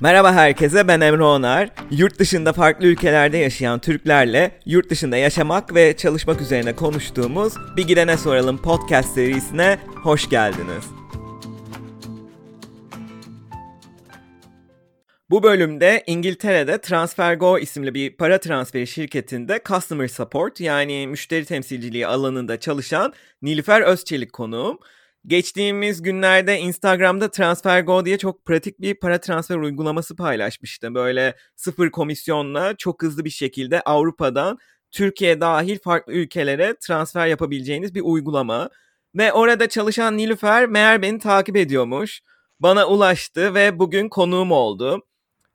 Merhaba herkese ben Emre Onar. Yurt dışında farklı ülkelerde yaşayan Türklerle yurt dışında yaşamak ve çalışmak üzerine konuştuğumuz Bir Gidene Soralım podcast serisine hoş geldiniz. Bu bölümde İngiltere'de TransferGo isimli bir para transferi şirketinde Customer Support yani müşteri temsilciliği alanında çalışan Nilüfer Özçelik konuğum. Geçtiğimiz günlerde Instagram'da TransferGo diye çok pratik bir para transfer uygulaması paylaşmıştı. Böyle sıfır komisyonla çok hızlı bir şekilde Avrupa'dan Türkiye dahil farklı ülkelere transfer yapabileceğiniz bir uygulama. Ve orada çalışan Nilüfer meğer beni takip ediyormuş. Bana ulaştı ve bugün konuğum oldu.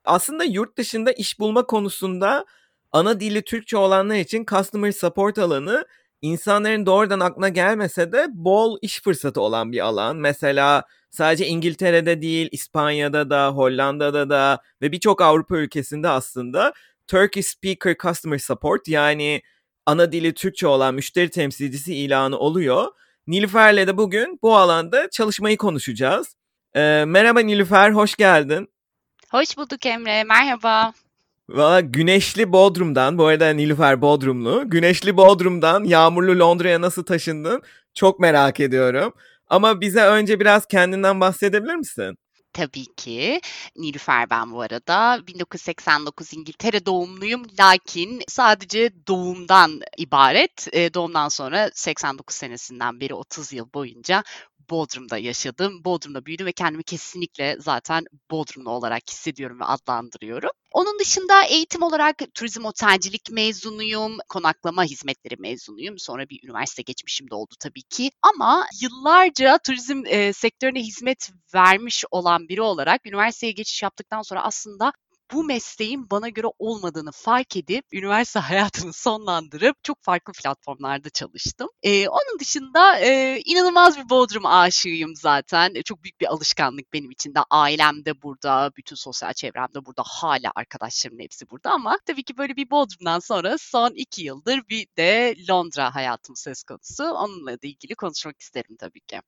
Aslında yurt dışında iş bulma konusunda ana dili Türkçe olanlar için Customer Support alanı insanların doğrudan aklına gelmese de bol iş fırsatı olan bir alan. Mesela sadece İngiltere'de değil, İspanya'da da, Hollanda'da da ve birçok Avrupa ülkesinde aslında Turkish Speaker Customer Support yani ana dili Türkçe olan müşteri temsilcisi ilanı oluyor. Nilüfer'le de bugün bu alanda çalışmayı konuşacağız. Ee, merhaba Nilüfer, hoş geldin. Hoş bulduk Emre, merhaba. Valla güneşli Bodrum'dan, bu arada Nilüfer Bodrumlu, güneşli Bodrum'dan yağmurlu Londra'ya nasıl taşındın çok merak ediyorum. Ama bize önce biraz kendinden bahsedebilir misin? Tabii ki. Nilüfer ben bu arada. 1989 İngiltere doğumluyum. Lakin sadece doğumdan ibaret. Doğumdan sonra 89 senesinden beri 30 yıl boyunca Bodrum'da yaşadım. Bodrum'da büyüdüm ve kendimi kesinlikle zaten Bodrumlu olarak hissediyorum ve adlandırıyorum. Onun dışında eğitim olarak turizm otelcilik mezunuyum, konaklama hizmetleri mezunuyum. Sonra bir üniversite geçmişim de oldu tabii ki. Ama yıllarca turizm e, sektörüne hizmet vermiş olan biri olarak üniversiteye geçiş yaptıktan sonra aslında bu mesleğin bana göre olmadığını fark edip üniversite hayatını sonlandırıp çok farklı platformlarda çalıştım. Ee, onun dışında e, inanılmaz bir Bodrum aşığıyım zaten. E, çok büyük bir alışkanlık benim için de. Ailem de burada, bütün sosyal çevrem de burada. Hala arkadaşlarımın hepsi burada ama tabii ki böyle bir Bodrum'dan sonra son iki yıldır bir de Londra hayatım söz konusu. Onunla da ilgili konuşmak isterim tabii ki.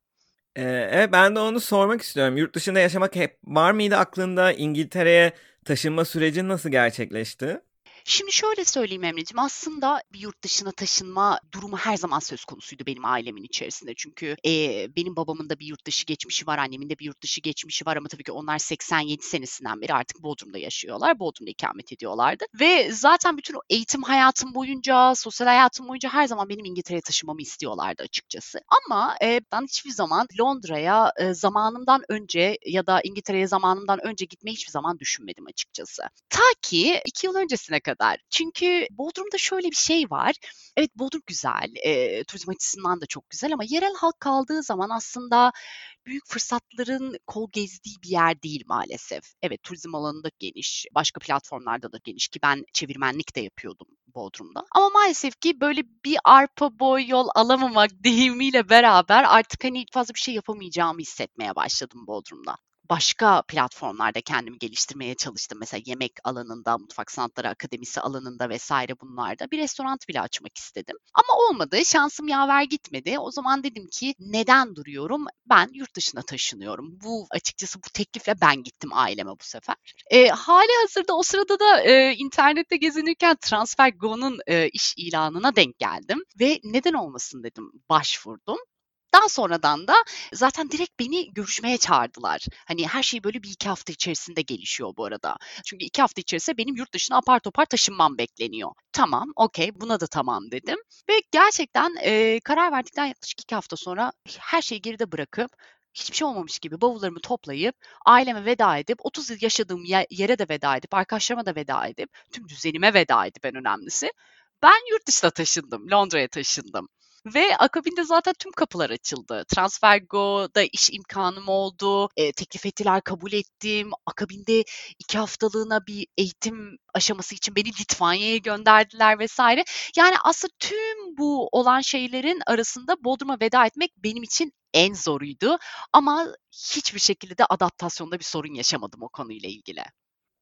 Ee, ben de onu sormak istiyorum. Yurt dışında yaşamak hep var mıydı aklında? İngiltere'ye taşınma süreci nasıl gerçekleşti? Şimdi şöyle söyleyeyim Emre'ciğim aslında bir yurt dışına taşınma durumu her zaman söz konusuydu benim ailemin içerisinde. Çünkü e, benim babamın da bir yurt dışı geçmişi var, annemin de bir yurt dışı geçmişi var ama tabii ki onlar 87 senesinden beri artık Bodrum'da yaşıyorlar. Bodrum'da ikamet ediyorlardı. Ve zaten bütün o eğitim hayatım boyunca, sosyal hayatım boyunca her zaman benim İngiltere'ye taşınmamı istiyorlardı açıkçası. Ama e, ben hiçbir zaman Londra'ya e, zamanımdan önce ya da İngiltere'ye zamanımdan önce gitmeyi hiçbir zaman düşünmedim açıkçası. Ta ki iki yıl öncesine kadar kadar. Çünkü Bodrum'da şöyle bir şey var. Evet Bodrum güzel, e, turizm açısından da çok güzel ama yerel halk kaldığı zaman aslında büyük fırsatların kol gezdiği bir yer değil maalesef. Evet turizm alanında geniş, başka platformlarda da geniş ki ben çevirmenlik de yapıyordum Bodrum'da. Ama maalesef ki böyle bir arpa boy yol alamamak deyimiyle beraber artık hani fazla bir şey yapamayacağımı hissetmeye başladım Bodrum'da başka platformlarda kendimi geliştirmeye çalıştım. Mesela yemek alanında, mutfak sanatları akademisi alanında vesaire bunlarda bir restoran bile açmak istedim. Ama olmadı. Şansım yaver gitmedi. O zaman dedim ki neden duruyorum? Ben yurt dışına taşınıyorum. Bu açıkçası bu teklifle ben gittim aileme bu sefer. E, hali hazırda o sırada da e, internette gezinirken TransferGo'nun e, iş ilanına denk geldim ve neden olmasın dedim başvurdum. Daha sonradan da zaten direkt beni görüşmeye çağırdılar. Hani her şey böyle bir iki hafta içerisinde gelişiyor bu arada. Çünkü iki hafta içerisinde benim yurt dışına apar topar taşınmam bekleniyor. Tamam, okey buna da tamam dedim. Ve gerçekten e, karar verdikten yaklaşık iki hafta sonra her şeyi geride bırakıp hiçbir şey olmamış gibi bavullarımı toplayıp aileme veda edip 30 yıl yaşadığım yere de veda edip arkadaşlarıma da veda edip tüm düzenime veda edip en önemlisi ben yurt dışına taşındım. Londra'ya taşındım. Ve akabinde zaten tüm kapılar açıldı. TransferGo'da iş imkanım oldu. E, teklif ettiler, kabul ettim. Akabinde iki haftalığına bir eğitim aşaması için beni Litvanya'ya gönderdiler vesaire. Yani aslında tüm bu olan şeylerin arasında Bodrum'a veda etmek benim için en zoruydu. Ama hiçbir şekilde de adaptasyonda bir sorun yaşamadım o konuyla ilgili.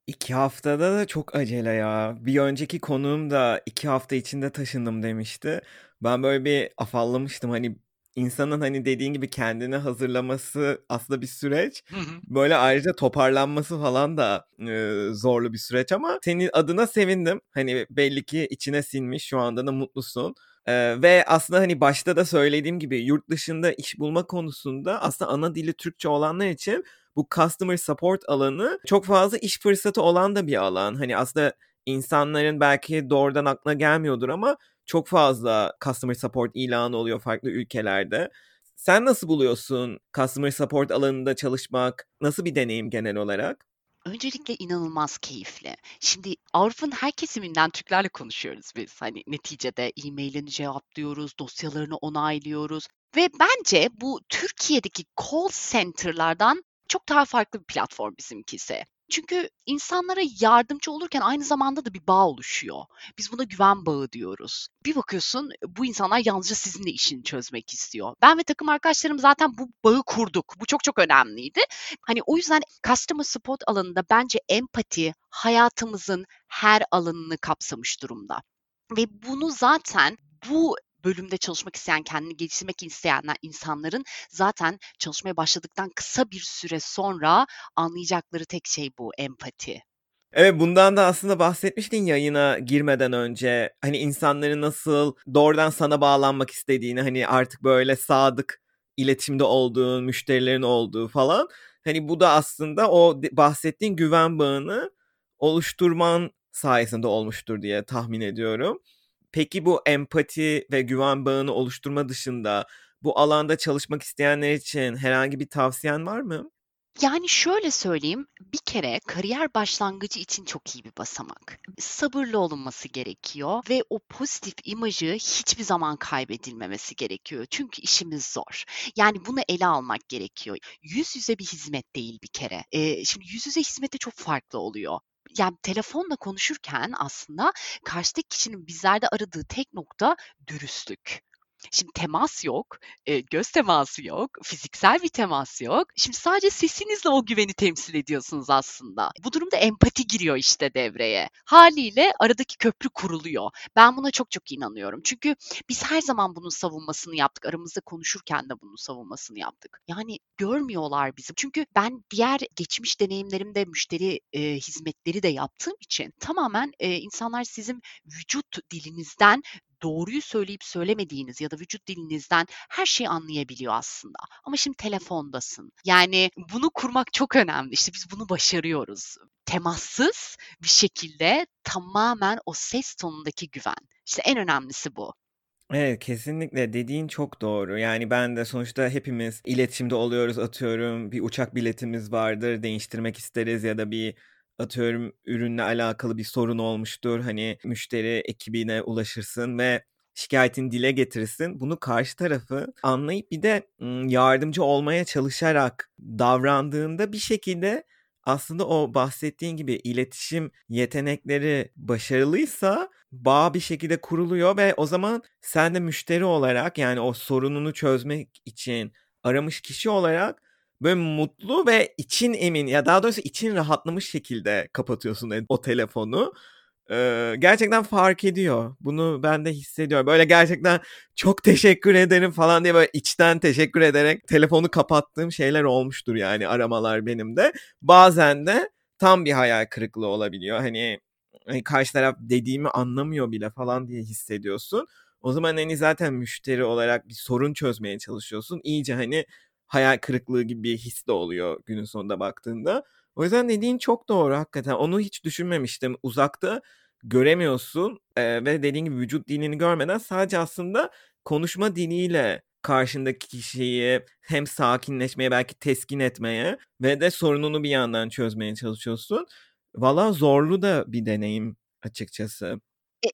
İki haftada da çok acele ya. Bir önceki konuğum da iki hafta içinde taşındım demişti. Ben böyle bir afallamıştım hani insanın hani dediğin gibi kendini hazırlaması aslında bir süreç. Böyle ayrıca toparlanması falan da e, zorlu bir süreç ama senin adına sevindim. Hani belli ki içine sinmiş şu anda da mutlusun. Ee, ve aslında hani başta da söylediğim gibi yurt dışında iş bulma konusunda aslında ana dili Türkçe olanlar için bu customer support alanı çok fazla iş fırsatı olan da bir alan. Hani aslında insanların belki doğrudan aklına gelmiyordur ama çok fazla customer support ilanı oluyor farklı ülkelerde. Sen nasıl buluyorsun customer support alanında çalışmak? Nasıl bir deneyim genel olarak? Öncelikle inanılmaz keyifli. Şimdi Avrupa'nın her kesiminden Türklerle konuşuyoruz biz. Hani neticede e-mail'ini cevaplıyoruz, dosyalarını onaylıyoruz ve bence bu Türkiye'deki call center'lardan çok daha farklı bir platform bizimkisi. Çünkü insanlara yardımcı olurken aynı zamanda da bir bağ oluşuyor. Biz buna güven bağı diyoruz. Bir bakıyorsun bu insanlar yalnızca sizinle işini çözmek istiyor. Ben ve takım arkadaşlarım zaten bu bağı kurduk. Bu çok çok önemliydi. Hani o yüzden customer support alanında bence empati hayatımızın her alanını kapsamış durumda. Ve bunu zaten bu bölümde çalışmak isteyen, kendini geliştirmek isteyen insanların zaten çalışmaya başladıktan kısa bir süre sonra anlayacakları tek şey bu empati. Evet bundan da aslında bahsetmiştin yayına girmeden önce. Hani insanların nasıl doğrudan sana bağlanmak istediğini hani artık böyle sadık iletişimde olduğun, müşterilerin olduğu falan. Hani bu da aslında o bahsettiğin güven bağını oluşturman sayesinde olmuştur diye tahmin ediyorum. Peki bu empati ve güven bağını oluşturma dışında bu alanda çalışmak isteyenler için herhangi bir tavsiyen var mı? Yani şöyle söyleyeyim, bir kere kariyer başlangıcı için çok iyi bir basamak. Sabırlı olunması gerekiyor ve o pozitif imajı hiçbir zaman kaybedilmemesi gerekiyor. Çünkü işimiz zor. Yani bunu ele almak gerekiyor. Yüz yüze bir hizmet değil bir kere. Ee, şimdi yüz yüze hizmette çok farklı oluyor yani telefonla konuşurken aslında karşıdaki kişinin bizlerde aradığı tek nokta dürüstlük. Şimdi temas yok, e, göz teması yok, fiziksel bir temas yok. Şimdi sadece sesinizle o güveni temsil ediyorsunuz aslında. Bu durumda empati giriyor işte devreye. Haliyle aradaki köprü kuruluyor. Ben buna çok çok inanıyorum. Çünkü biz her zaman bunun savunmasını yaptık. Aramızda konuşurken de bunun savunmasını yaptık. Yani görmüyorlar bizi. Çünkü ben diğer geçmiş deneyimlerimde müşteri e, hizmetleri de yaptığım için tamamen e, insanlar sizin vücut dilinizden doğruyu söyleyip söylemediğiniz ya da vücut dilinizden her şeyi anlayabiliyor aslında. Ama şimdi telefondasın. Yani bunu kurmak çok önemli. İşte biz bunu başarıyoruz. Temassız bir şekilde tamamen o ses tonundaki güven. İşte en önemlisi bu. Evet kesinlikle dediğin çok doğru. Yani ben de sonuçta hepimiz iletişimde oluyoruz atıyorum. Bir uçak biletimiz vardır değiştirmek isteriz ya da bir atıyorum ürünle alakalı bir sorun olmuştur. Hani müşteri ekibine ulaşırsın ve şikayetini dile getirirsin. Bunu karşı tarafı anlayıp bir de yardımcı olmaya çalışarak davrandığında bir şekilde aslında o bahsettiğin gibi iletişim yetenekleri başarılıysa bağ bir şekilde kuruluyor ve o zaman sen de müşteri olarak yani o sorununu çözmek için aramış kişi olarak böyle mutlu ve için emin ya daha doğrusu için rahatlamış şekilde kapatıyorsun o telefonu. Ee, gerçekten fark ediyor. Bunu ben de hissediyorum. Böyle gerçekten çok teşekkür ederim falan diye böyle içten teşekkür ederek telefonu kapattığım şeyler olmuştur yani aramalar benim de. Bazen de tam bir hayal kırıklığı olabiliyor. Hani, hani karşı taraf dediğimi anlamıyor bile falan diye hissediyorsun. O zaman hani zaten müşteri olarak bir sorun çözmeye çalışıyorsun. İyice hani hayal kırıklığı gibi bir his de oluyor günün sonunda baktığında. O yüzden dediğin çok doğru hakikaten. Onu hiç düşünmemiştim. Uzakta göremiyorsun e, ve dediğin gibi vücut dilini görmeden sadece aslında konuşma diliyle karşındaki kişiyi hem sakinleşmeye belki teskin etmeye ve de sorununu bir yandan çözmeye çalışıyorsun. Valla zorlu da bir deneyim açıkçası. E,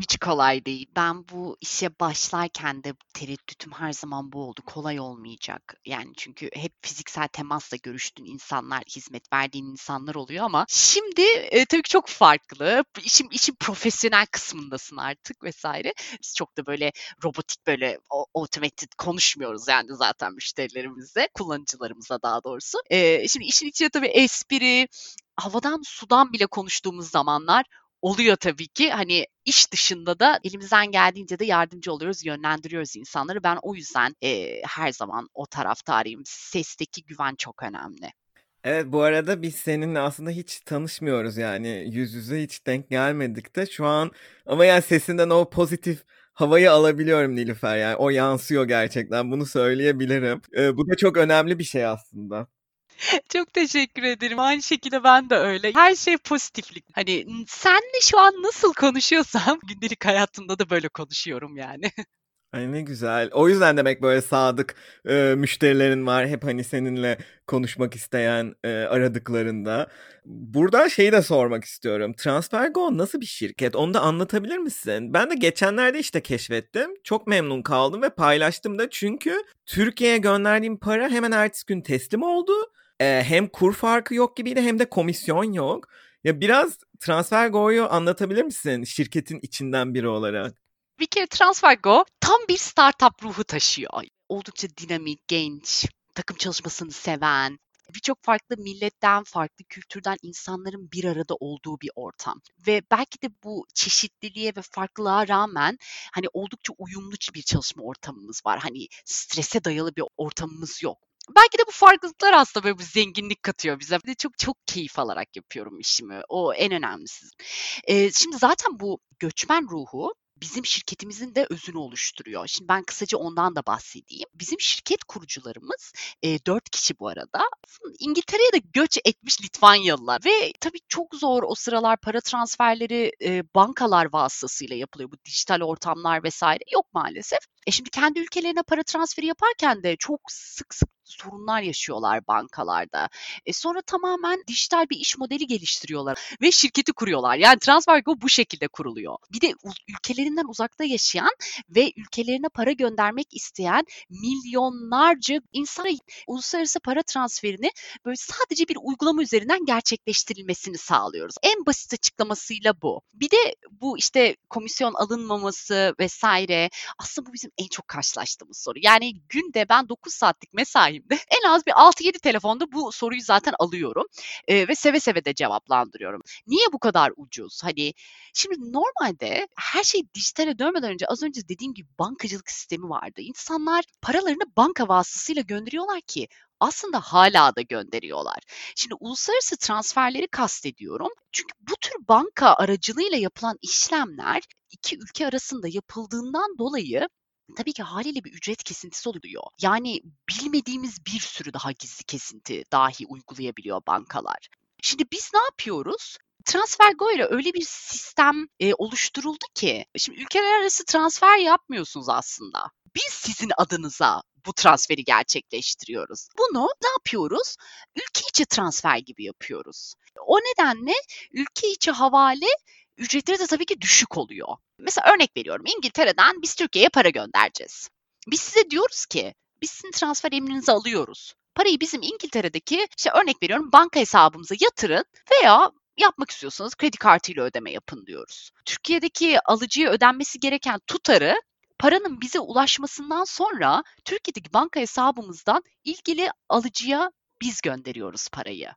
hiç kolay değil. Ben bu işe başlarken de tereddütüm her zaman bu oldu. Kolay olmayacak. Yani çünkü hep fiziksel temasla görüştüğün insanlar, hizmet verdiğin insanlar oluyor ama şimdi e, tabii ki çok farklı. İşin, işin profesyonel kısmındasın artık vesaire. Biz çok da böyle robotik böyle automated konuşmuyoruz yani zaten müşterilerimizle, kullanıcılarımıza daha doğrusu. E, şimdi işin içine tabii espri, havadan sudan bile konuştuğumuz zamanlar oluyor tabii ki. Hani iş dışında da elimizden geldiğince de yardımcı oluyoruz, yönlendiriyoruz insanları. Ben o yüzden e, her zaman o taraftarıyım. Sesteki güven çok önemli. Evet bu arada biz seninle aslında hiç tanışmıyoruz yani yüz yüze hiç denk gelmedik de şu an ama yani sesinden o pozitif havayı alabiliyorum Nilüfer yani o yansıyor gerçekten bunu söyleyebilirim. Ee, bu da çok önemli bir şey aslında. Çok teşekkür ederim. Aynı şekilde ben de öyle. Her şey pozitiflik. Hani senle şu an nasıl konuşuyorsam gündelik hayatımda da böyle konuşuyorum yani. Ay ne güzel. O yüzden demek böyle sadık e, müşterilerin var. Hep hani seninle konuşmak isteyen e, aradıklarında. Burada şeyi de sormak istiyorum. TransferGo nasıl bir şirket? Onu da anlatabilir misin? Ben de geçenlerde işte keşfettim. Çok memnun kaldım ve paylaştım da. Çünkü Türkiye'ye gönderdiğim para hemen ertesi gün teslim oldu. E, hem kur farkı yok gibiydi hem de komisyon yok. Ya biraz TransferGo'yu anlatabilir misin şirketin içinden biri olarak? Bir kere TransferGo tam bir startup ruhu taşıyor. Oldukça dinamik, genç, takım çalışmasını seven, birçok farklı milletten, farklı kültürden insanların bir arada olduğu bir ortam. Ve belki de bu çeşitliliğe ve farklılığa rağmen hani oldukça uyumlu bir çalışma ortamımız var. Hani strese dayalı bir ortamımız yok. Belki de bu farklılıklar aslında böyle bir zenginlik katıyor bize. Bir de çok çok keyif alarak yapıyorum işimi. O en önemlisi. Ee, şimdi zaten bu göçmen ruhu bizim şirketimizin de özünü oluşturuyor. Şimdi ben kısaca ondan da bahsedeyim. Bizim şirket kurucularımız e, 4 kişi bu arada. İngiltere'ye de göç etmiş Litvanyalılar ve tabii çok zor o sıralar para transferleri e, bankalar vasıtasıyla yapılıyor. Bu dijital ortamlar vesaire yok maalesef. E şimdi kendi ülkelerine para transferi yaparken de çok sık sık sorunlar yaşıyorlar bankalarda. E sonra tamamen dijital bir iş modeli geliştiriyorlar ve şirketi kuruyorlar. Yani TransferGo bu şekilde kuruluyor. Bir de ülkelerinden uzakta yaşayan ve ülkelerine para göndermek isteyen milyonlarca insana uluslararası para transferini böyle sadece bir uygulama üzerinden gerçekleştirilmesini sağlıyoruz. En basit açıklamasıyla bu. Bir de bu işte komisyon alınmaması vesaire aslında bu bizim en çok karşılaştığımız soru. Yani günde ben 9 saatlik mesaimde en az bir 6-7 telefonda bu soruyu zaten alıyorum e, ve seve seve de cevaplandırıyorum. Niye bu kadar ucuz? Hani şimdi normalde her şey dijitale dönmeden önce az önce dediğim gibi bankacılık sistemi vardı. İnsanlar paralarını banka vasıtasıyla gönderiyorlar ki aslında hala da gönderiyorlar. Şimdi uluslararası transferleri kastediyorum. Çünkü bu tür banka aracılığıyla yapılan işlemler iki ülke arasında yapıldığından dolayı tabii ki haliyle bir ücret kesintisi oluyor. Yani bilmediğimiz bir sürü daha gizli kesinti dahi uygulayabiliyor bankalar. Şimdi biz ne yapıyoruz? TransferGo ile öyle bir sistem e, oluşturuldu ki şimdi ülkeler arası transfer yapmıyorsunuz aslında. Biz sizin adınıza bu transferi gerçekleştiriyoruz. Bunu ne yapıyoruz? Ülke içi transfer gibi yapıyoruz. O nedenle ülke içi havale ücretleri de tabii ki düşük oluyor. Mesela örnek veriyorum İngiltere'den biz Türkiye'ye para göndereceğiz. Biz size diyoruz ki biz sizin transfer emrinizi alıyoruz. Parayı bizim İngiltere'deki işte örnek veriyorum banka hesabımıza yatırın veya yapmak istiyorsanız kredi kartıyla ödeme yapın diyoruz. Türkiye'deki alıcıya ödenmesi gereken tutarı paranın bize ulaşmasından sonra Türkiye'deki banka hesabımızdan ilgili alıcıya biz gönderiyoruz parayı.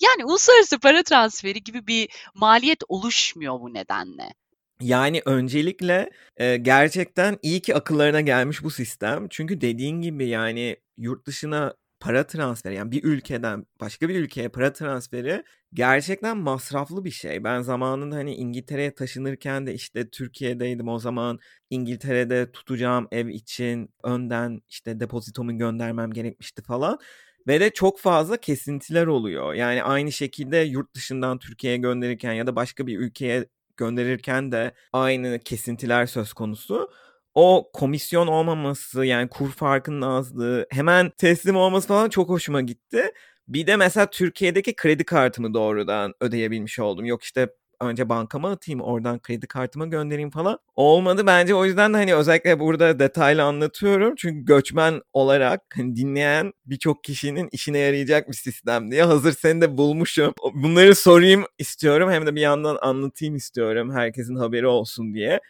Yani uluslararası para transferi gibi bir maliyet oluşmuyor bu nedenle. Yani öncelikle e, gerçekten iyi ki akıllarına gelmiş bu sistem. Çünkü dediğin gibi yani yurt dışına para transferi yani bir ülkeden başka bir ülkeye para transferi gerçekten masraflı bir şey. Ben zamanında hani İngiltere'ye taşınırken de işte Türkiye'deydim o zaman İngiltere'de tutacağım ev için önden işte depozitomu göndermem gerekmişti falan. Ve de çok fazla kesintiler oluyor. Yani aynı şekilde yurt dışından Türkiye'ye gönderirken ya da başka bir ülkeye gönderirken de aynı kesintiler söz konusu. O komisyon olmaması yani kur farkının azlığı hemen teslim olması falan çok hoşuma gitti. Bir de mesela Türkiye'deki kredi kartımı doğrudan ödeyebilmiş oldum. Yok işte önce bankama atayım oradan kredi kartıma göndereyim falan. Olmadı bence o yüzden de hani özellikle burada detaylı anlatıyorum. Çünkü göçmen olarak hani dinleyen birçok kişinin işine yarayacak bir sistem diye hazır seni de bulmuşum. Bunları sorayım istiyorum hem de bir yandan anlatayım istiyorum herkesin haberi olsun diye.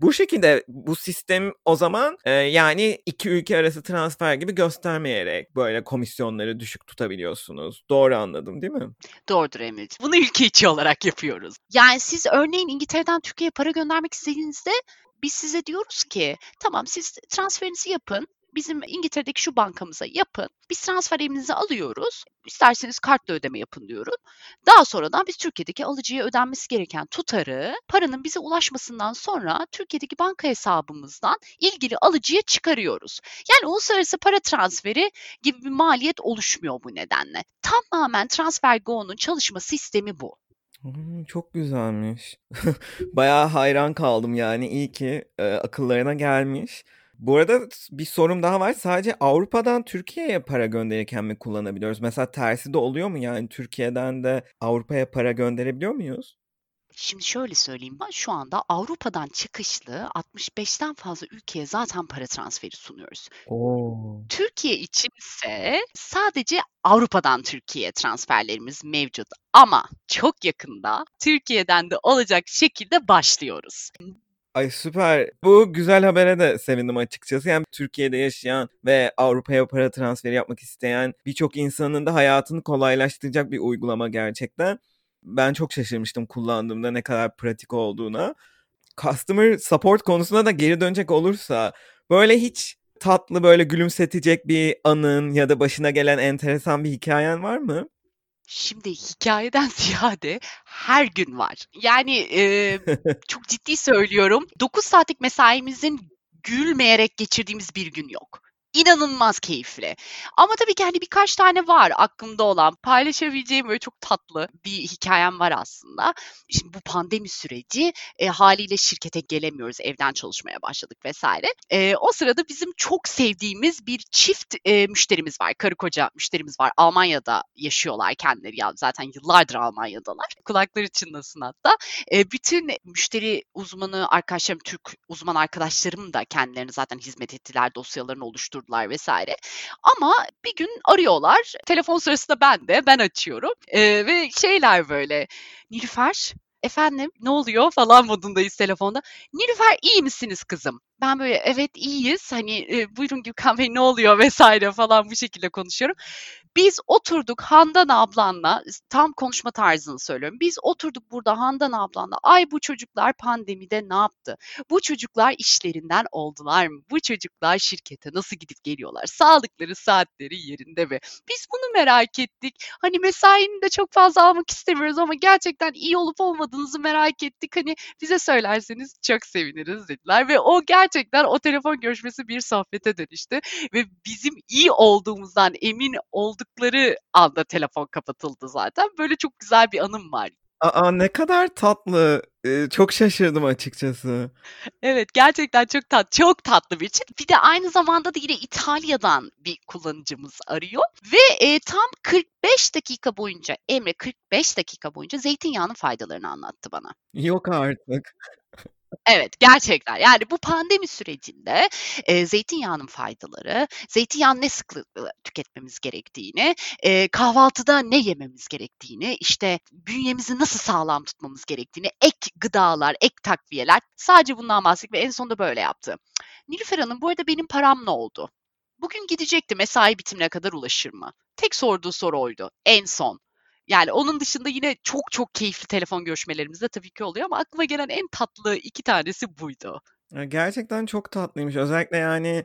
Bu şekilde bu sistem o zaman e, yani iki ülke arası transfer gibi göstermeyerek böyle komisyonları düşük tutabiliyorsunuz. Doğru anladım değil mi? Doğrudur Emre'ciğim. Bunu ülke içi olarak yapıyoruz. Yani siz örneğin İngiltere'den Türkiye'ye para göndermek istediğinizde biz size diyoruz ki tamam siz transferinizi yapın bizim İngiltere'deki şu bankamıza yapın. Biz transfer emrinizi alıyoruz. İsterseniz kartla ödeme yapın diyorum. Daha sonradan biz Türkiye'deki alıcıya ödenmesi gereken tutarı paranın bize ulaşmasından sonra Türkiye'deki banka hesabımızdan ilgili alıcıya çıkarıyoruz. Yani uluslararası para transferi gibi bir maliyet oluşmuyor bu nedenle. Tamamen TransferGo'nun çalışma sistemi bu. Hmm, çok güzelmiş. Bayağı hayran kaldım yani. İyi ki e, akıllarına gelmiş. Bu arada bir sorum daha var. Sadece Avrupa'dan Türkiye'ye para gönderirken mi kullanabiliyoruz? Mesela tersi de oluyor mu yani Türkiye'den de Avrupa'ya para gönderebiliyor muyuz? Şimdi şöyle söyleyeyim ben şu anda Avrupa'dan çıkışlı 65'ten fazla ülkeye zaten para transferi sunuyoruz. Oo. Türkiye için ise sadece Avrupa'dan Türkiye'ye transferlerimiz mevcut ama çok yakında Türkiye'den de olacak şekilde başlıyoruz. Ay süper. Bu güzel habere de sevindim açıkçası. Yani Türkiye'de yaşayan ve Avrupa'ya para transferi yapmak isteyen birçok insanın da hayatını kolaylaştıracak bir uygulama gerçekten. Ben çok şaşırmıştım kullandığımda ne kadar pratik olduğuna. Customer support konusuna da geri dönecek olursa böyle hiç tatlı böyle gülümsetecek bir anın ya da başına gelen enteresan bir hikayen var mı? Şimdi hikayeden ziyade her gün var. Yani, eee, çok ciddi söylüyorum, 9 saatlik mesaimizin gülmeyerek geçirdiğimiz bir gün yok. İnanılmaz keyifli. Ama tabii ki, hani, birkaç tane var aklımda olan, paylaşabileceğim böyle çok tatlı bir hikâyem var aslında. Şimdi bu pandemi süreci, eee, hâliyle şirkete gelemiyoruz, evden çalışmaya başladık vs. Eee, o sırada bizim çok sevdiğimiz bir çift, eee, müşterimiz var, karı koca müşterimiz var. Almanya'da yaşıyorlar kendileri, ya zaten yıllardır Almanya'dalar. Kulakları çınlasın hatta. Eee, bütün müşteri uzmanı arkadaşlarım, Türk uzman arkadaşlarım da kendilerine zaten hizmet ettiler, dosyalarını oluşturdular vs. Ama bir gün arıyorlar. Telefon sırasında ben de, ben açıyorum, eee, ve şeyler böyle, "Nilüfer, efendim, ne oluyor?" falan modundayız telefonda. "Nilüfer, iyi misiniz kızım?" Ben böyle, "Evet, iyiyiz. Hani, eee, buyurun Gülkan Bey, ne oluyor?" vs. falan bu şekilde konuşuyorum. Biz oturduk Handan ablanla, tam konuşma tarzını söylüyorum. Biz oturduk burada Handan ablanla, "Ay bu çocuklar pandemide ne yaptı? Bu çocuklar işlerinden oldular mı? Bu çocuklar şirkete nasıl gidip geliyorlar? Sağlıkları, saatleri yerinde mi? Biz bunu merak ettik. Hani mesaini de çok fazla almak istemiyoruz ama gerçekten iyi olup olmadığınızı merak ettik. Hani bize söylerseniz çok seviniriz." dediler ve o gerçekten o telefon görüşmesi bir sohbete dönüştü ve bizim iyi olduğumuzdan emin oldukları anda telefon kapatıldı zaten. Böyle çok güzel bir anım var. A, a! Ne kadar tatlı. Eee, çok şaşırdım açıkçası. Evet, gerçekten çok tat çok tatlı bir çift. Bir de aynı zamanda da yine İtalya'dan bir kullanıcımız arıyor ve, eee, tam 45 dakika boyunca, Emre 45 dakika boyunca zeytinyağının faydalarını anlattı bana. Yok artık. Evet, gerçekten. Yani bu pandemi sürecinde, eee, zeytinyağının faydaları, zeytinyağını ne sıklıkla tüketmemiz gerektiğini, eee, kahvaltıda ne yememiz gerektiğini, işte bünyemizi nasıl sağlam tutmamız gerektiğini, ek gıdalar, ek takviyeler, sadece bundan bahsettik ve en sonunda böyle yaptı. "Nilüfer Hanım, bu arada benim param ne oldu? Bugün gidecekti, mesai bitimine kadar ulaşır mı?" Tek sorduğu soru oydu, en son. Yani onun dışında yine çok çok keyifli telefon görüşmelerimiz de tabii ki oluyor ama aklıma gelen en tatlı 2 tanesi buydu. Gerçekten çok tatlıymış. Özellikle, yani,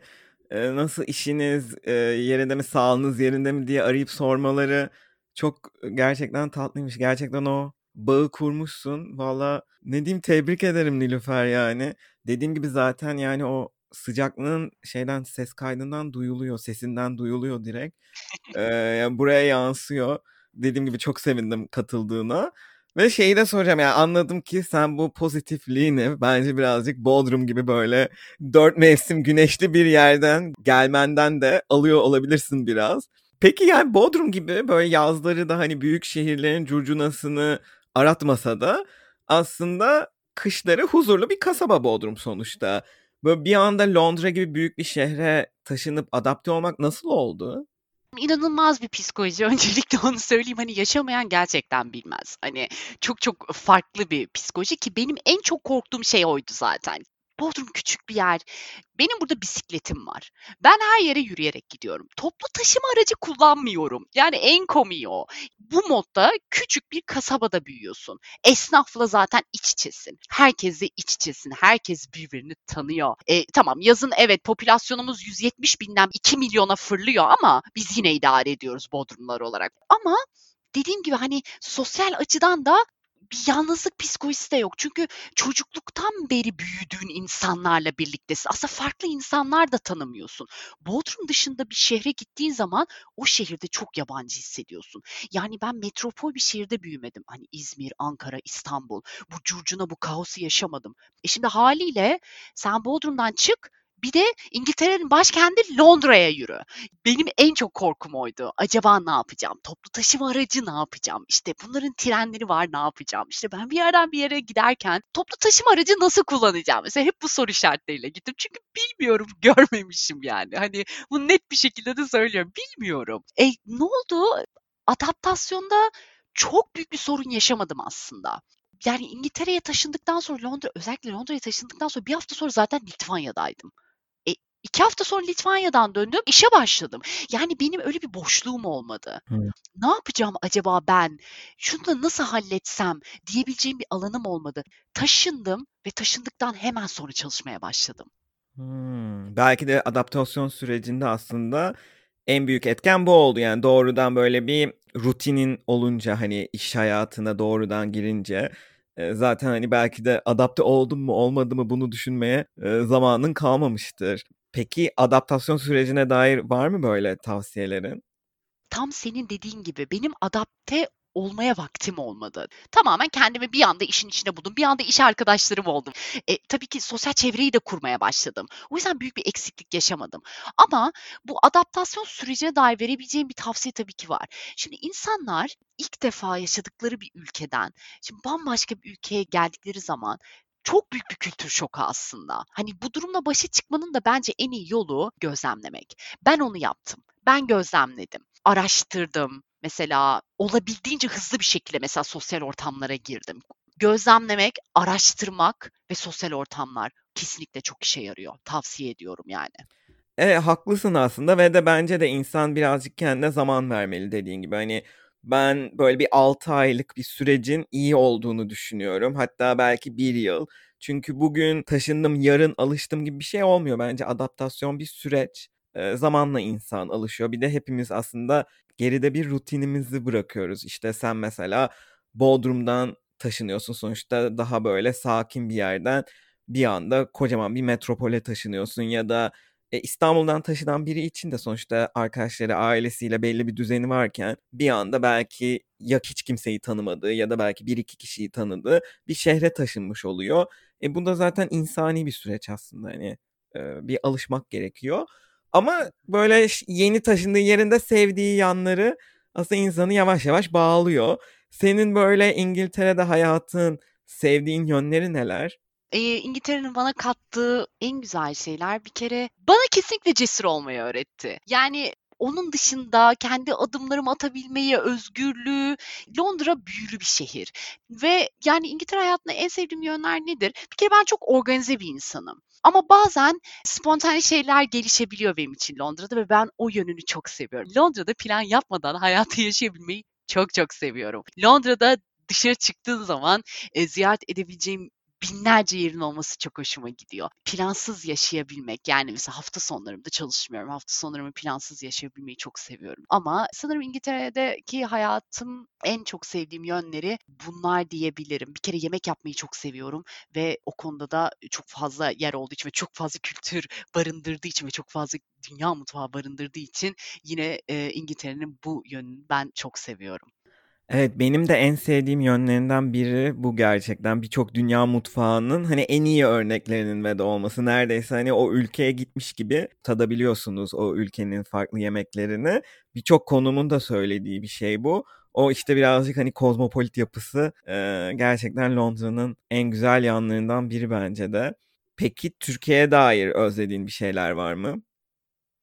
eee, nasıl işiniz, eee, yerinde mi, sağlığınız yerinde mi diye arayıp sormaları çok gerçekten tatlıymış. Gerçekten o bağı kurmuşsun. Valla ne diyeyim, tebrik ederim Nilüfer yani. Dediğim gibi zaten, yani, o sıcaklığın şeyden, ses kaydından duyuluyor, sesinden duyuluyor direkt. Eee, yani, buraya yansıyor. Dediğim gibi çok sevindim katıldığına ve şeyi de soracağım, yani, anladım ki sen bu pozitifliğini bence birazcık Bodrum gibi böyle 4 mevsim güneşli bir yerden gelmenden de alıyor olabilirsin biraz. Peki, yani, Bodrum gibi böyle yazları da, hani, büyük şehirlerin curcunasını aratmasa da aslında kışları huzurlu bir kasaba Bodrum sonuçta. Böyle bir anda Londra gibi büyük bir şehre taşınıp adapte olmak nasıl oldu? İnanılmaz bir psikoloji. Öncelikle onu söyleyeyim. Hani, yaşamayan gerçekten bilmez. Hani, çok çok farklı bir psikoloji ki benim en çok korktuğum şey oydu zaten. Bodrum küçük bir yer. Benim burada bisikletim var. Ben her yere yürüyerek gidiyorum. Toplu taşıma aracı kullanmıyorum. Yani en komiği o. Bu modda küçük bir kasabada büyüyorsun. Esnafla zaten iç içesin. Herkesle iç içesin. Herkes birbirini tanıyor. E, tamam yazın evet popülasyonumuz 170 binden 2 milyona fırlıyor ama biz yine idare ediyoruz Bodrumlar olarak. Ama dediğim gibi hani sosyal açıdan da bir yalnızlık psikolojisi de yok. Çünkü çocukluktan beri büyüdüğün insanlarla birliktesin. Aslında farklı insanlar da tanımıyorsun. Bodrum dışında bir şehre gittiğin zaman o şehirde çok yabancı hissediyorsun. Yani ben metropol bir şehirde büyümedim. Hani İzmir, Ankara, İstanbul. Bu curcuna, bu kaosu yaşamadım. E şimdi haliyle sen Bodrum'dan çık, bir de İngiltere'nin başkenti Londra'ya yürü. Benim en çok korkum oydu. Acaba ne yapacağım? Toplu taşıma aracı ne yapacağım? İşte bunların trenleri var ne yapacağım? İşte ben bir yerden bir yere giderken toplu taşıma aracı nasıl kullanacağım? Mesela hep bu soru işaretleriyle gittim. Çünkü bilmiyorum, görmemişim yani. Hani bunu net bir şekilde de söylüyorum. Bilmiyorum. E ne oldu? Adaptasyonda çok büyük bir sorun yaşamadım aslında yani İngiltere'ye taşındıktan sonra Londra özellikle Londra'ya taşındıktan sonra bir hafta sonra zaten Litvanya'daydım. İki hafta sonra Litvanya'dan döndüm, işe başladım. Yani benim öyle bir boşluğum olmadı. Hıı. Ne yapacağım acaba ben? Şunu da nasıl halletsem diyebileceğim bir alanım olmadı. Taşındım ve taşındıktan hemen sonra çalışmaya başladım. Hımm. Belki de adaptasyon sürecinde aslında en büyük etken bu oldu. Yani doğrudan böyle bir rutinin olunca, hani, iş hayatına doğrudan girince, eee, zaten, hani, belki de adapte oldum mu olmadı mı bunu düşünmeye, eee, zamanın kalmamıştır. Peki adaptasyon sürecine dair var mı böyle tavsiyelerin? Tam senin dediğin gibi benim adapte olmaya vaktim olmadı. Tamamen kendimi bir anda işin içine buldum. Bir anda iş arkadaşlarım oldum. E, tabii ki sosyal çevreyi de kurmaya başladım. O yüzden büyük bir eksiklik yaşamadım. Ama bu adaptasyon sürecine dair verebileceğim bir tavsiye tabii ki var. Şimdi insanlar ilk defa yaşadıkları bir ülkeden, şimdi bambaşka bir ülkeye geldikleri zaman çok büyük bir kültür şoku aslında. Hani bu durumla başa çıkmanın da bence en iyi yolu gözlemlemek. Ben onu yaptım. Ben gözlemledim. Araştırdım. Mesela olabildiğince hızlı bir şekilde mesela sosyal ortamlara girdim. Gözlemlemek, araştırmak ve sosyal ortamlar kesinlikle çok işe yarıyor. Tavsiye ediyorum yani. E, haklısın aslında ve de bence de insan birazcık kendine zaman vermeli dediğin gibi. Hani ben böyle bir 6 aylık bir sürecin iyi olduğunu düşünüyorum. Hatta belki 1 yıl. Çünkü bugün taşındım, yarın alıştım gibi bir şey olmuyor. Bence adaptasyon bir süreç. Eee, zamanla insan alışıyor. Bir de hepimiz aslında geride bir rutinimizi bırakıyoruz. İşte sen mesela Bodrum'dan taşınıyorsun sonuçta daha böyle sakin bir yerden bir anda kocaman bir metropole taşınıyorsun ya da e, İstanbul'dan taşınan biri için de sonuçta arkadaşları, ailesiyle belli bir düzeni varken bir anda belki ya hiç kimseyi tanımadığı ya da belki bir iki kişiyi tanıdığı bir şehre taşınmış oluyor. E bu da zaten insani bir süreç aslında hani e, bir alışmak gerekiyor. Ama böyle yeni taşındığı yerinde sevdiği yanları aslında insanı yavaş yavaş bağlıyor. Senin böyle İngiltere'de hayatın sevdiğin yönleri neler? Eee, İngiltere'nin bana kattığı en güzel şeyler bir kere bana kesinlikle cesur olmayı öğretti. Yani onun dışında kendi adımlarımı atabilmeyi, özgürlüğü Londra büyülü bir şehir ve yani İngiltere hayatında en sevdiğim yönler nedir? Bir kere ben çok organize bir insanım ama bazen spontane şeyler gelişebiliyor benim için Londra'da ve ben o yönünü çok seviyorum. Londra'da plan yapmadan hayatı yaşayabilmeyi çok çok seviyorum. Londra'da dışarı çıktığın zaman, eee, ziyaret edebileceğim binlerce yerin olması çok hoşuma gidiyor. Plansız yaşayabilmek, yani mesela hafta sonlarımda çalışmıyorum. Hafta sonlarımı plansız yaşayabilmeyi çok seviyorum. Ama sanırım İngiltere'deki hayatım en çok sevdiğim yönleri bunlar diyebilirim. Bir kere yemek yapmayı çok seviyorum ve o konuda da çok fazla yer olduğu için ve çok fazla kültür barındırdığı için ve çok fazla dünya mutfağı barındırdığı için yine, eee, İngiltere'nin bu yönünü ben çok seviyorum. Evet, benim de en sevdiğim yönlerinden biri bu gerçekten. Birçok dünya mutfağının hani en iyi örneklerinin ve de olması. Neredeyse hani o ülkeye gitmiş gibi tadabiliyorsunuz o ülkenin farklı yemeklerini. Birçok konumun da söylediği bir şey bu. O işte birazcık hani kozmopolit yapısı e, gerçekten Londra'nın en güzel yanlarından biri bence de. Peki Türkiye'ye dair özlediğin bir şeyler var mı?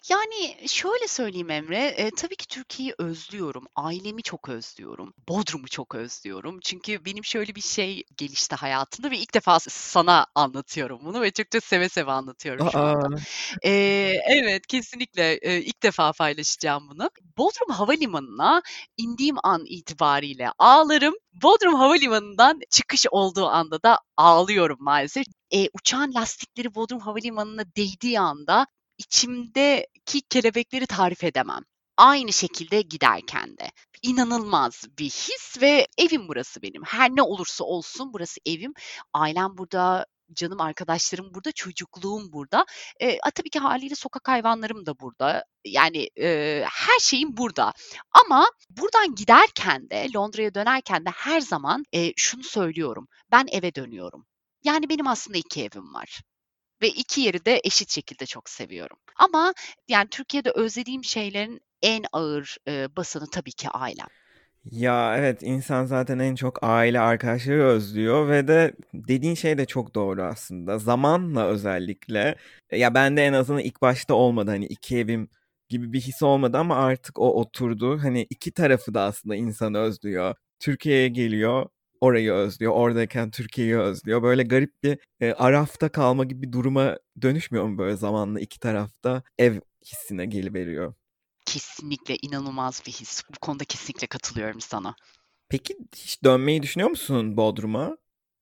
Yani şöyle söyleyeyim Emre, eee, tabii ki Türkiye'yi özlüyorum, ailemi çok özlüyorum, Bodrum'u çok özlüyorum. Çünkü benim şöyle bir şey gelişti hayatımda ve ilk defa s sana anlatıyorum bunu ve çok da seve seve anlatıyorum şu anda. A! Eee, evet, kesinlikle, eee, ilk defa paylaşacağım bunu. Bodrum Havalimanı'na indiğim an itibariyle ağlarım, Bodrum Havalimanı'ndan çıkış olduğu anda da ağlıyorum maalesef. Eee, uçağın lastikleri Bodrum Havalimanı'na değdiği anda içimdeki kelebekleri tarif edemem. Aynı şekilde giderken de. İnanılmaz bir his ve evim burası benim. Her ne olursa olsun burası evim. Ailem burada, canım arkadaşlarım burada, çocukluğum burada. A, tabii ki hâliyle sokak hayvanlarım da burada. Yani, eee, her şeyim burada. Ama buradan giderken de, Londra'ya dönerken de her zaman, eee, şunu söylüyorum: Ben eve dönüyorum. Yani benim aslında 2 evim var ve 2 yeri de eşit şekilde çok seviyorum. Ama yani Türkiye'de özlediğim şeylerin en ağır, eee, basını tabii ki ailem. Ya, evet, insan zaten en çok aile, arkadaşları özlüyor ve de dediğin şey de çok doğru aslında. Zamanla özellikle ya, bende en azından ilk başta olmadı, hani, 2 evim gibi bir his olmadı ama artık o oturdu. Hani, 2 tarafı da aslında insan özlüyor. Türkiye'ye geliyor, orayı özlüyor. Oradayken Türkiye'yi özlüyor. Böyle garip bir, eee, arafta kalma gibi bir duruma dönüşmüyor mu böyle zamanla 2 taraf da ev hissine geliveriyor? Kesinlikle inanılmaz bir his. Bu konuda kesinlikle katılıyorum sana. Peki hiç dönmeyi düşünüyor musun Bodrum'a?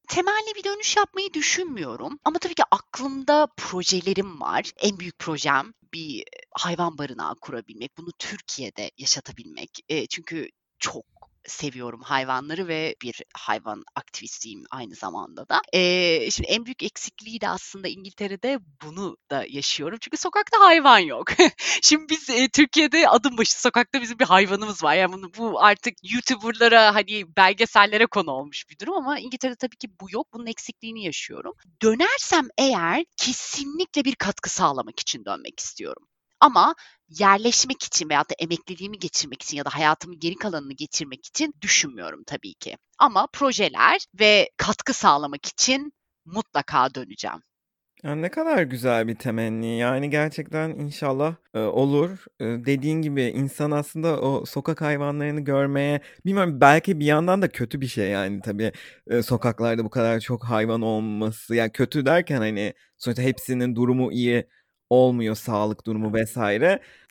Temelli bir dönüş yapmayı düşünmüyorum ama tabii ki aklımda projelerim var. En büyük projem bir hayvan barınağı kurabilmek. Bunu Türkiye'de yaşatabilmek. Eee, çünkü çok seviyorum hayvanları ve bir hayvan aktivistiyim aynı zamanda da. Eee, şimdi en büyük eksikliği de aslında İngiltere'de bunu da yaşıyorum. Çünkü sokakta hayvan yok. Şimdi biz, eee, Türkiye'de adım başı sokakta bizim bir hayvanımız var. Yani bunu bu artık YouTuber'lara, hani, belgesellere konu olmuş bir durum ama İngiltere'de tabii ki bu yok. Bunun eksikliğini yaşıyorum. Dönersem eğer kesinlikle bir katkı sağlamak için dönmek istiyorum. Ama yerleşmek için veyahut da emekliliğimi geçirmek için ya da hayatımın geri kalanını geçirmek için düşünmüyorum tabii ki. Ama projeler ve katkı sağlamak için mutlaka döneceğim. Ya, ne kadar güzel bir temenni. Yani gerçekten inşallah, eee, olur. Eee, dediğin gibi insan aslında o sokak hayvanlarını görmeye bilmiyorum belki bir yandan da kötü bir şey yani tabii, eee, sokaklarda bu kadar çok hayvan olması. Yani kötü derken, hani, sonuçta hepsinin durumu iyi olmuyor, sağlık durumu.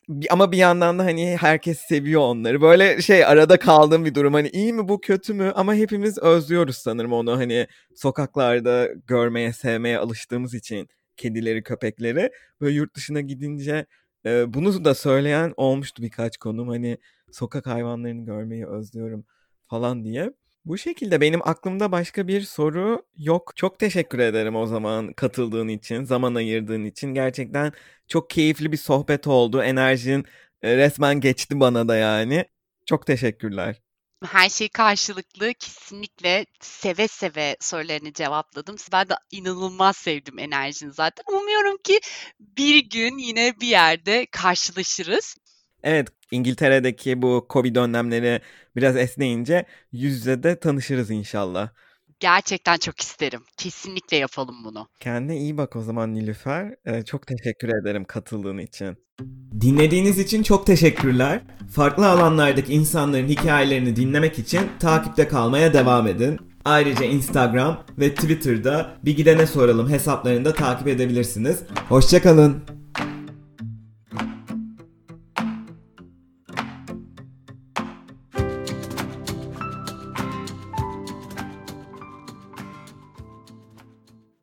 Bi ama bir yandan da, hani, herkes seviyor onları. Böyle şey arada kaldığım bir durum. Hani, iyi mi bu, kötü mü? Ama hepimiz özlüyoruz sanırım onu, hani, sokaklarda görmeye, sevmeye alıştığımız için kedileri, köpekleri. Böyle yurt dışına gidince, eee, bunu da söyleyen olmuştu birkaç konuğum. Hani, sokak hayvanlarını görmeyi özlüyorum falan diye. Bu şekilde benim aklımda başka bir soru yok. Çok teşekkür ederim o zaman katıldığın için, zaman ayırdığın için. Gerçekten çok keyifli bir sohbet oldu. Enerjin, eee, resmen geçti bana da yani. Çok teşekkürler. Her şey karşılıklı. Kesinlikle seve seve sorularını cevapladım. Ben de inanılmaz sevdim enerjini zaten. Umuyorum ki bir gün yine bir yerde karşılaşırız. Evet, İngiltere'deki bu COVID önlemleri biraz esneyince yüz yüze de tanışırız inşallah. Gerçekten çok isterim. Kesinlikle yapalım bunu. Kendine iyi bak o zaman Nilüfer. Eee, çok teşekkür ederim katıldığın için. Dinlediğiniz için çok teşekkürler. Farklı alanlardaki insanların hikayelerini dinlemek için takipte kalmaya devam edin. Ayrıca Instagram ve Twitter'da Bir Gidene Soralım hesaplarını da takip edebilirsiniz. Hoşça kalın.